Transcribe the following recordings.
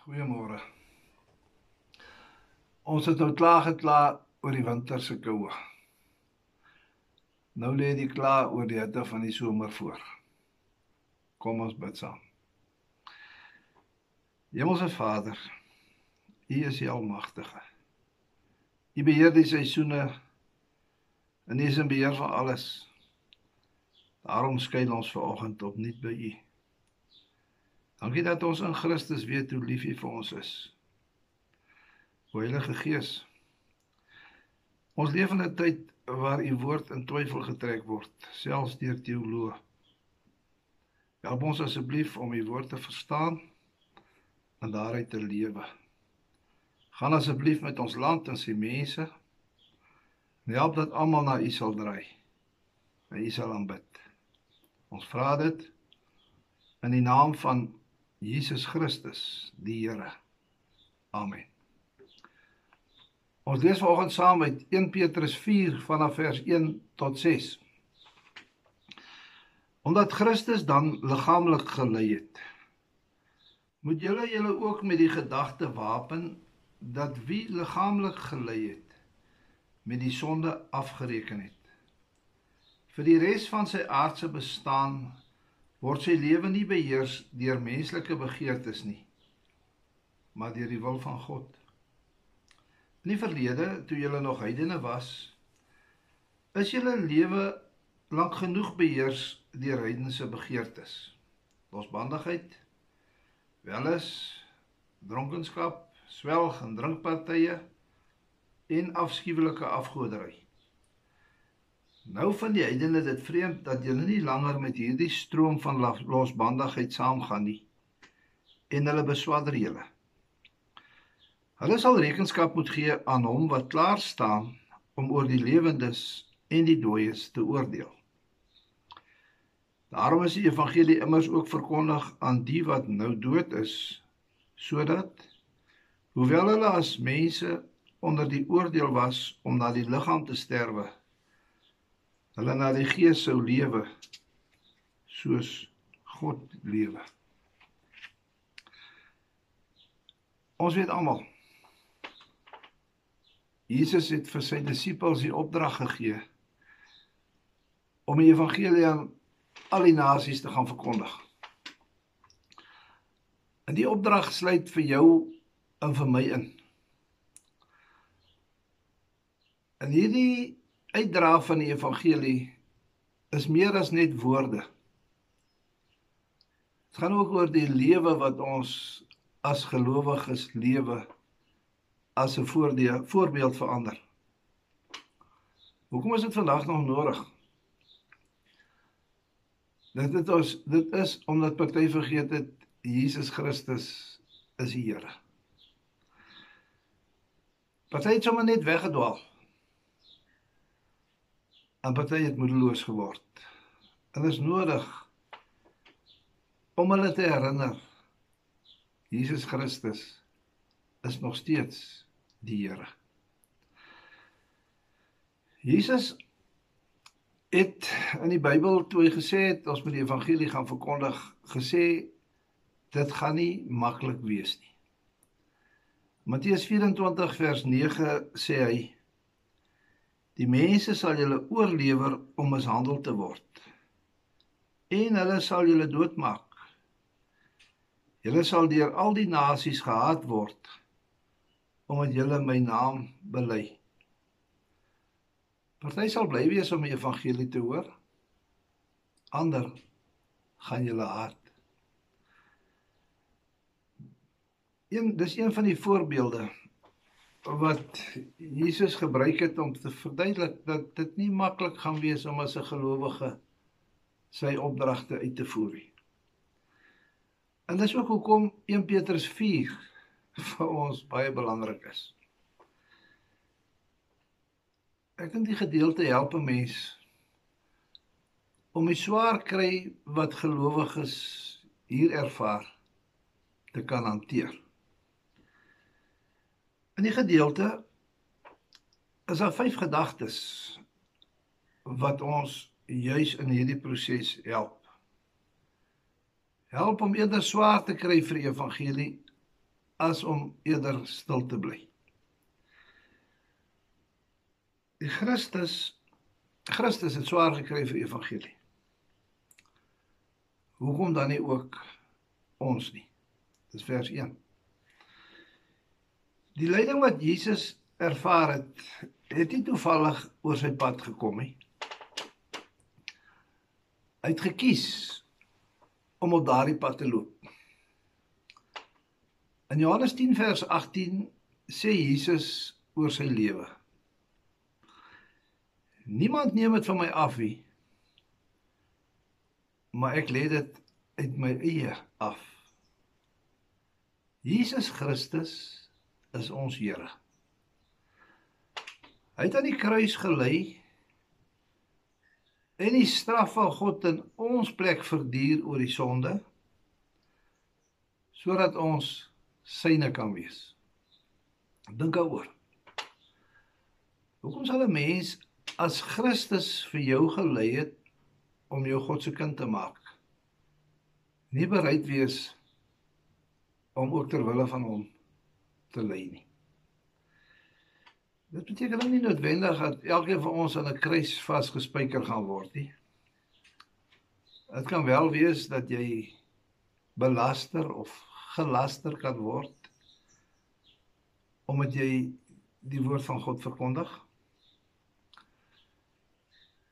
Goeiemôre. Ons het nou klaar geklaar oor die winter se koue. Nou lê die klaar oor die hitte van die somer voor. Kom ons bid saam. Hemelse Vader, U is die Almagtige. U beheer die seisoene en U is in beheer van alles. Daarom skuil ons ver oggend opnuut by U. Dankie dat ons in Christus weet hoe lief U vir ons is. O Heilige Gees, ons leef in 'n tyd waar U woord in twyfel getrek word, selfs deur teoloë. Help ons asseblief om U woord te verstaan en daaruit te lewe. Gaan asseblief met ons land en sy mense. En help dat almal na U sal draai. En U sal aanbid. Ons vra dit in die naam van Jesus Christus, die Here. Amen. Ons lees vanoggend saam met 1 Petrus 4 vanaf vers 1 tot 6. Omdat Christus dan liggaamlik gelei het, moet julle julle ook met die gedagte wapen dat wie liggaamlik gelei het, met die sonde afgereken het. Vir die res van sy aardse bestaan word sy lewe nie beheers deur menslike begeertes nie, maar deur die wil van God. In die verlede, toe julle nog heidene was, is julle lewe lank genoeg beheers deur heidense begeertes. Losbandigheid, welis, dronkenskap, swelg en drinkpartye en afskuwelike afgoderry. Nou van die heidene dit vreemd dat julle nie langer met hierdie stroom van losbandigheid saamgaan nie en hulle beswadder julle. Hulle sal rekenskap moet gee aan hom wat klaar staan om oor die lewendes en die dooies te oordeel. Daarom is die evangelie immers ook verkondig aan die wat nou dood is sodat hoewel hulle as mense onder die oordeel was om na die liggaam te sterwe hulle na die gees sou lewe soos God lewe. Ons weet almal Jesus het vir sy disippels die opdrag gegee om die evangelie aan al die nasies te gaan verkondig. En die opdrag sluit vir jou en vir my in. En hierdie uitdra van die evangelie is meer as net woorde. Dit gaan ook oor die lewe wat ons as gelowiges lewe as 'n voorbeeld vir ander. Hoekom is dit vandag nog nodig? Dit dit is dit is omdat party vergeet het Jesus Christus is die Here. Party het sommer net weggedwaal en party het moedeloos geword. Dit is nodig om hulle te herinner Jesus Christus is nog steeds die Here. Jesus het in die Bybel toe hy gesê het ons moet die evangelie gaan verkondig, gesê dit gaan nie maklik wees nie. Matteus 24 vers 9 sê hy Die mense sal julle oorlewer om mishandel te word. En hulle sal julle doodmaak. Julle sal deur al die nasies gehaat word omdat julle my naam bely. Party sal bly wees om die evangelie te hoor. Ander gaan julle haat. Een dis een van die voorbeelde wat Jesus gebruik het om te verduidelik dat dit nie maklik gaan wees om as 'n gelowige sy opdragte uit te voer nie. En dis ook hoekom 1 Petrus 4 vir ons baie belangrik is. Ek dink die gedeelte help 'n mens om die swaar kry wat gelowiges hier ervaar te kan hanteer. In die gedeelte is daar vyf gedagtes wat ons juis in hierdie proses help. Help om eerder swaar te kry vir die evangelie as om eerder stil te bly. Die Christus Christus het swaar gekry vir evangelie. Hoekom dan nie ook ons nie? Dis vers 1. Die lyding wat Jesus ervaar het, het nie toevallig oor sy pad gekom nie. Hy het gekies om op daardie pad te loop. In Johannes 10 vers 18 sê Jesus oor sy lewe. Niemand neem dit van my af nie. Maar ek lê dit uit my eie af. Jesus Christus is ons Here. Hy het aan die kruis gelê en die straf van God in ons plek verduur oor die sonde sodat ons syne kan wees. Dink daaroor. Hoekom sal 'n mens as Christus vir jou gelei het om jou God se kind te maak, nie bereid wees om ook ter wille van hom te lei nie. Dit beteken nie noodwendig dat elkeen van ons aan 'n kruis vasgespijker gaan word nie. Dit kan wel wees dat jy belaster of gelaster kan word omdat jy die woord van God verkondig.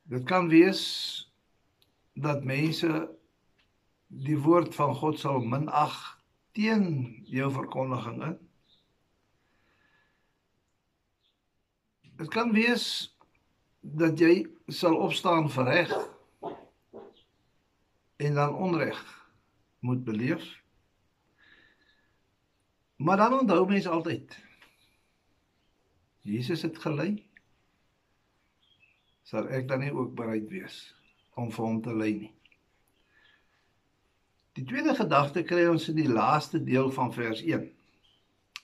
Dit kan wees dat mense die woord van God sal minag teen jou verkondiging in. Dit kan wees dat jy sal opstaan vir reg en dan onreg moet beleef. Maar dan onthou mens altyd Jesus het gelei. Sal ek dan nie ook bereid wees om vir hom te lei nie? Die tweede gedagte kry ons in die laaste deel van vers 1.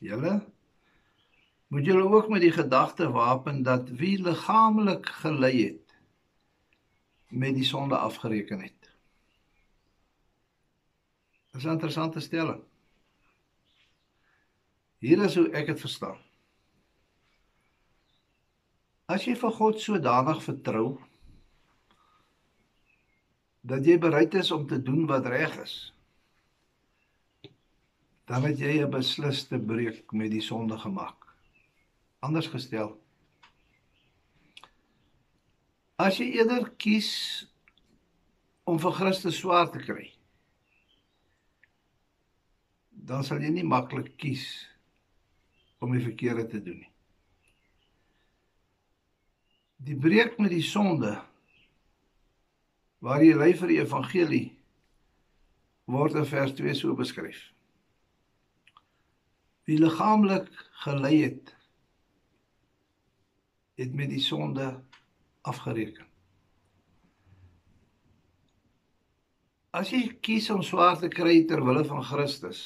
Julle moet julle ook met die gedagte wapen dat wie liggaamlik gelei het met die sonde afgereken het. Dis 'n interessante stelling. Hier is hoe ek dit verstaan. As jy vir God sodanig vertrou dat jy bereid is om te doen wat reg is, dan het jy 'n beslisste breek met die sonde gemaak anders gestel. As jy eerder kies om vir Christus swaar te kry, dan sal jy nie maklik kies om die verkeerde te doen nie. Die breek met die sonde waar jy lei vir die evangelie word in vers 2 so beskryf. Wie liggaamlik gelei het het met die sonde afgereken. As jy kies om swaar te kry ter wille van Christus,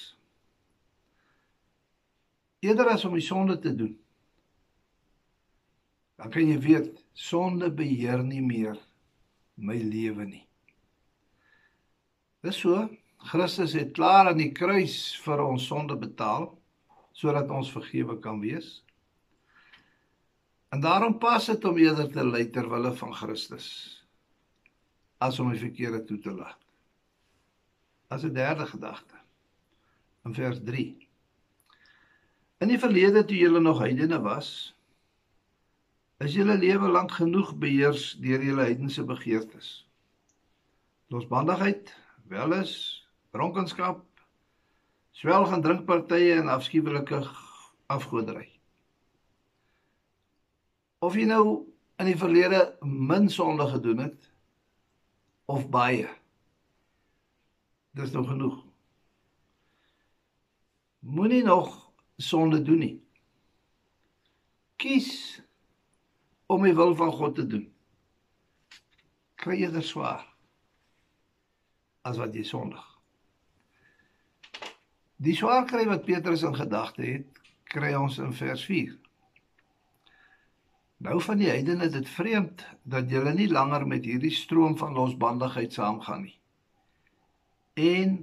eerder as om die sonde te doen, dan kan jy weet sonde beheer nie meer my lewe nie. Dis so, Christus het klaar aan die kruis vir ons sonde betaal sodat ons vergewe kan wees. En daarom pas dit om eerder te ly ter wille van Christus as om die verkeerde toe te laat. As 'n derde gedagte. In vers 3. In die verlede toe julle nog heidene was, is julle lewe lank genoeg beheers deur julle heidense begeertes. Losbandigheid, welis, dronkenskap, swelg en drinkpartye en afskuwelike afgoderry of jy nou in die verlede min sonde gedoen het of baie. Dis nog genoeg. Moenie nog sonde doen nie. Kies om die wil van God te doen. Kry jy dit swaar as wat jy sondig. Die swaar kry wat Petrus in gedagte het kry ons in vers 4 Nou van die heidene dit vreemd dat julle nie langer met hierdie stroom van losbandigheid saamgaan nie. En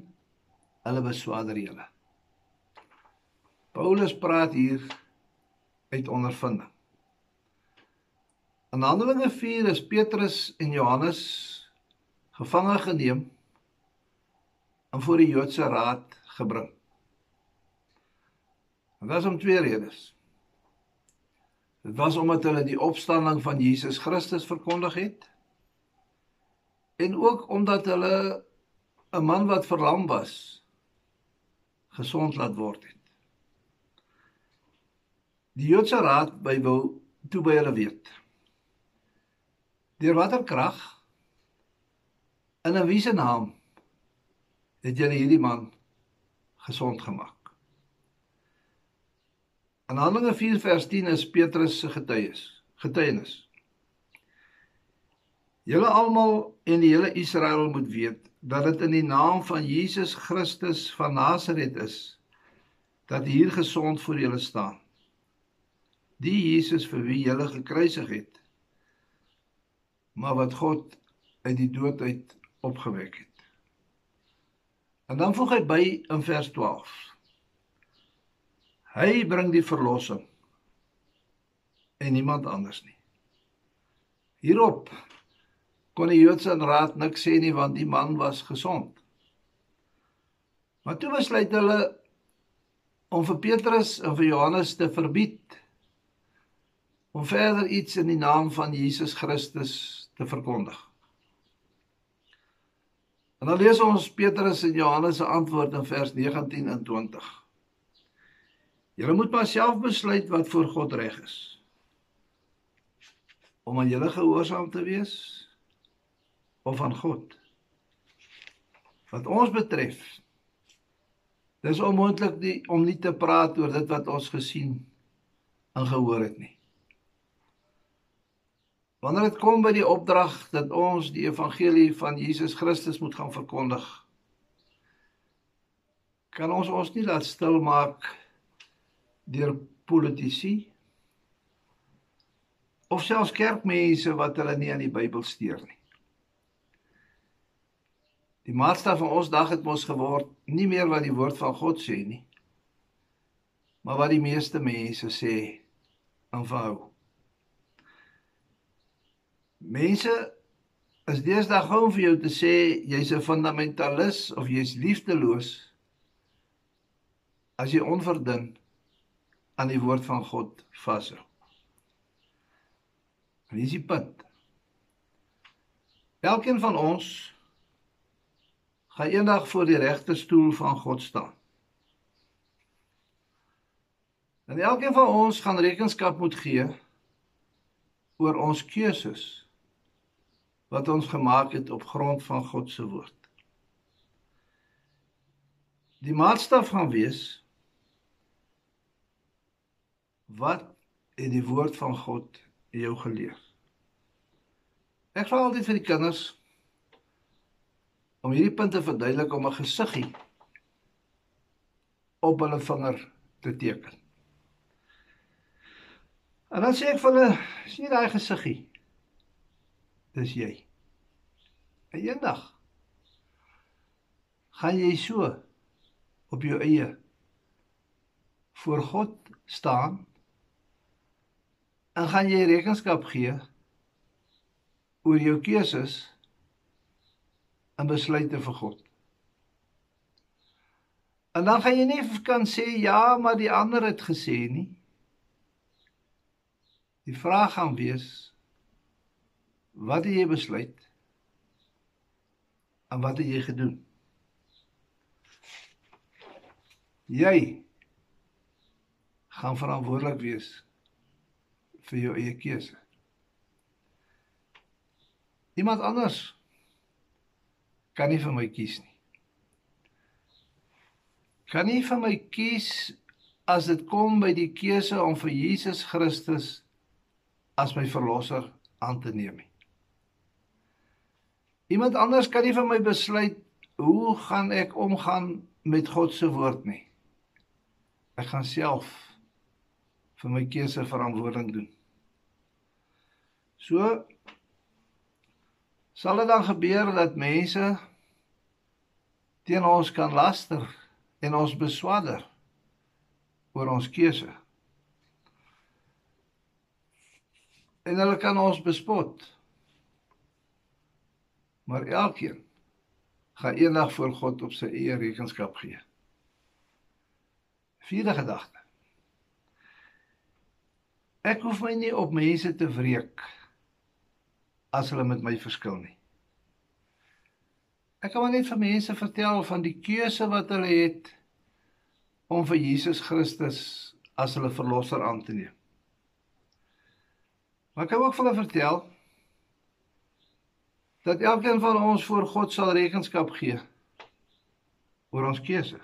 hulle beswaarder julle. Paulus praat hier uit ondervinding. In Handelinge 4 is Petrus en Johannes gevange geneem en voor die Joodse raad gebring. En dit was om twee redes. Dit was omdat hulle die opstanding van Jesus Christus verkondig het en ook omdat hulle 'n man wat verlam was gesond laat word het. Die Joodse raad by wou toe by hulle weet. Deur watter krag in 'n wie se naam het julle hierdie man gesond gemaak? In Handelinge 4 vers 10 is Petrus se getuies, getuienis. Julle almal en die hele Israel moet weet dat dit in die naam van Jesus Christus van Nasaret is dat hier gesond voor julle staan. Die Jesus vir wie julle gekruisig het, maar wat God uit die dood uit opgewek het. En dan voeg hy by in vers 12 Hy bring die verlossing en niemand anders nie. Hierop kon die Joodse raad niks sê nie want die man was gesond. Maar toe besluit hulle om vir Petrus en vir Johannes te verbied om verder iets in die naam van Jesus Christus te verkondig. En dan lees ons Petrus en Johannes se antwoord in vers 19 en 20. Julle moet maar self besluit wat vir God reg is. Om aan julle gehoorsaam te wees of aan God. Wat ons betref, dis onmoontlik die om nie te praat oor dit wat ons gesien en gehoor het nie. Wanneer dit kom by die opdrag dat ons die evangelie van Jesus Christus moet gaan verkondig, kan ons ons nie laat stil maak nie deur politici of selfs kerkmense wat hulle nie aan die Bybel steur nie. Die maatstaf van ons dag het mos geword nie meer wat die woord van God sê nie, maar wat die meeste mense sê en vou. Mense is deesdae gou vir jou te sê jy's 'n fundamentalis of jy's liefdeloos as jy onverdin aan die woord van God vashou. En dis die punt. Elkeen van ons gaan eendag voor die regterstoel van God staan. En elkeen van ons gaan rekenskap moet gee oor ons keuses wat ons gemaak het op grond van God se woord. Die maatstaf gaan wees Wat het die woord van God jou geleer? Ek vra altyd vir die kinders om hierdie punte verduidelik om 'n gesiggie op hulle vinger te teken. En dan sê ek vir hulle, sien daai gesiggie? Dis jy. En eendag gaan jy so op jou eie voor God staan en gaan jy rekenskap gee oor jou keuses en besluite vir God. En dan gaan jy nie kan sê ja, maar die ander het gesê nie. Die vraag gaan wees wat het jy besluit? En wat het jy gedoen? Jy gaan verantwoordelik wees vir jou eie keuse. Iemand anders kan nie vir my kies nie. Kan nie vir my kies as dit kom by die keuse om vir Jesus Christus as my verlosser aan te neem nie. Iemand anders kan nie vir my besluit hoe gaan ek omgaan met God se woord nie. Ek gaan self vir my keuse verantwoording doen. So sal dit dan gebeur dat mense teen ons kan laster en ons beswadder oor ons keuse. En hulle kan ons bespot. Maar elkeen gaan eendag voor God op sy eie rekenskap gee. Vierde gedagte. Ek hoef my nie op mense te wreek as hulle met my verskil nie. Ek kan maar net vir mense vertel van die keuse wat hulle het om vir Jesus Christus as hulle verlosser aan te neem. Maar ek kan ook vir hulle vertel dat elkeen van ons voor God sal rekenskap gee oor ons keuse.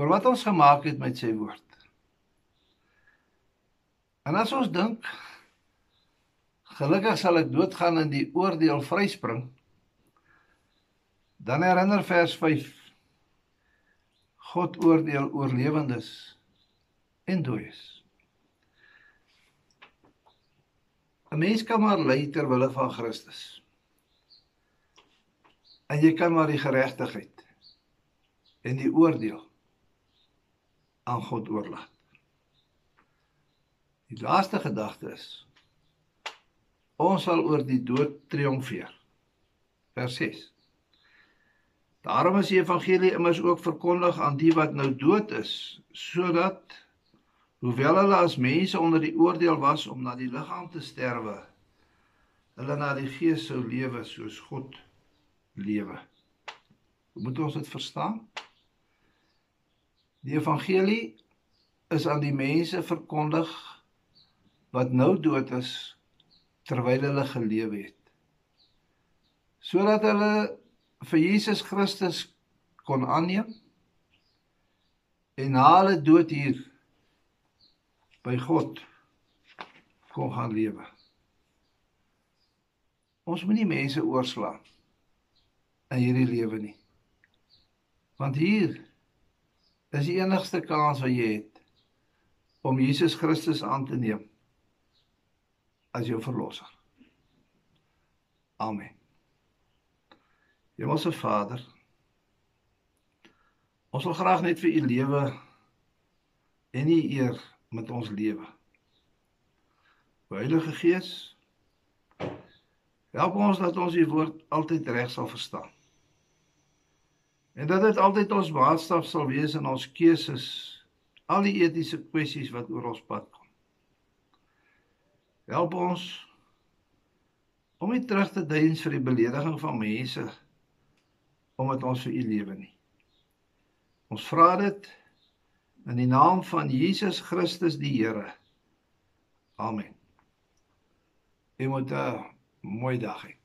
Oor wat ons gemaak het met sy woord. En as ons dink gelukkig sal ek doodgaan en die oordeel vryspring, dan herinner vers 5 God oordeel oorlewendes en dooies. 'n Mens kan maar ly ter wille van Christus. En jy kan maar die geregtigheid en die oordeel aan God oorlaat. Die laaste gedagte is ons sal oor die dood triomfeer. Vers 6 Daarom is die evangelie immers ook verkondig aan die wat nou dood is, sodat hoewel hulle as mense onder die oordeel was om na die liggaam te sterwe, hulle na die gees sou lewe soos God lewe. Hoe moet ons dit verstaan? Die evangelie is aan die mense verkondig wat nou dood is terwyl hulle gelewe het. Sodat hulle vir Jesus Christus kon aanneem en na hulle dood hier by God kon gaan lewe. Ons moenie mense oorslaan in hierdie lewe nie. Want hier is die enigste kans wat jy het om Jesus Christus aan te neem as jou verlosser. Amen. Hemelse Vader, ons wil graag net vir U lewe en U eer met ons lewe. Heilige Gees, help ons dat ons U woord altyd reg sal verstaan. En dat dit altyd ons maatstaf sal wees in ons keuses, al die etiese kwessies wat oor ons pad kom. Help ons om nie terug te deins vir die belediging van mense omdat ons vir u lewe nie. Ons vra dit in die naam van Jesus Christus die Here. Amen. Jy moet 'n mooi dag hê.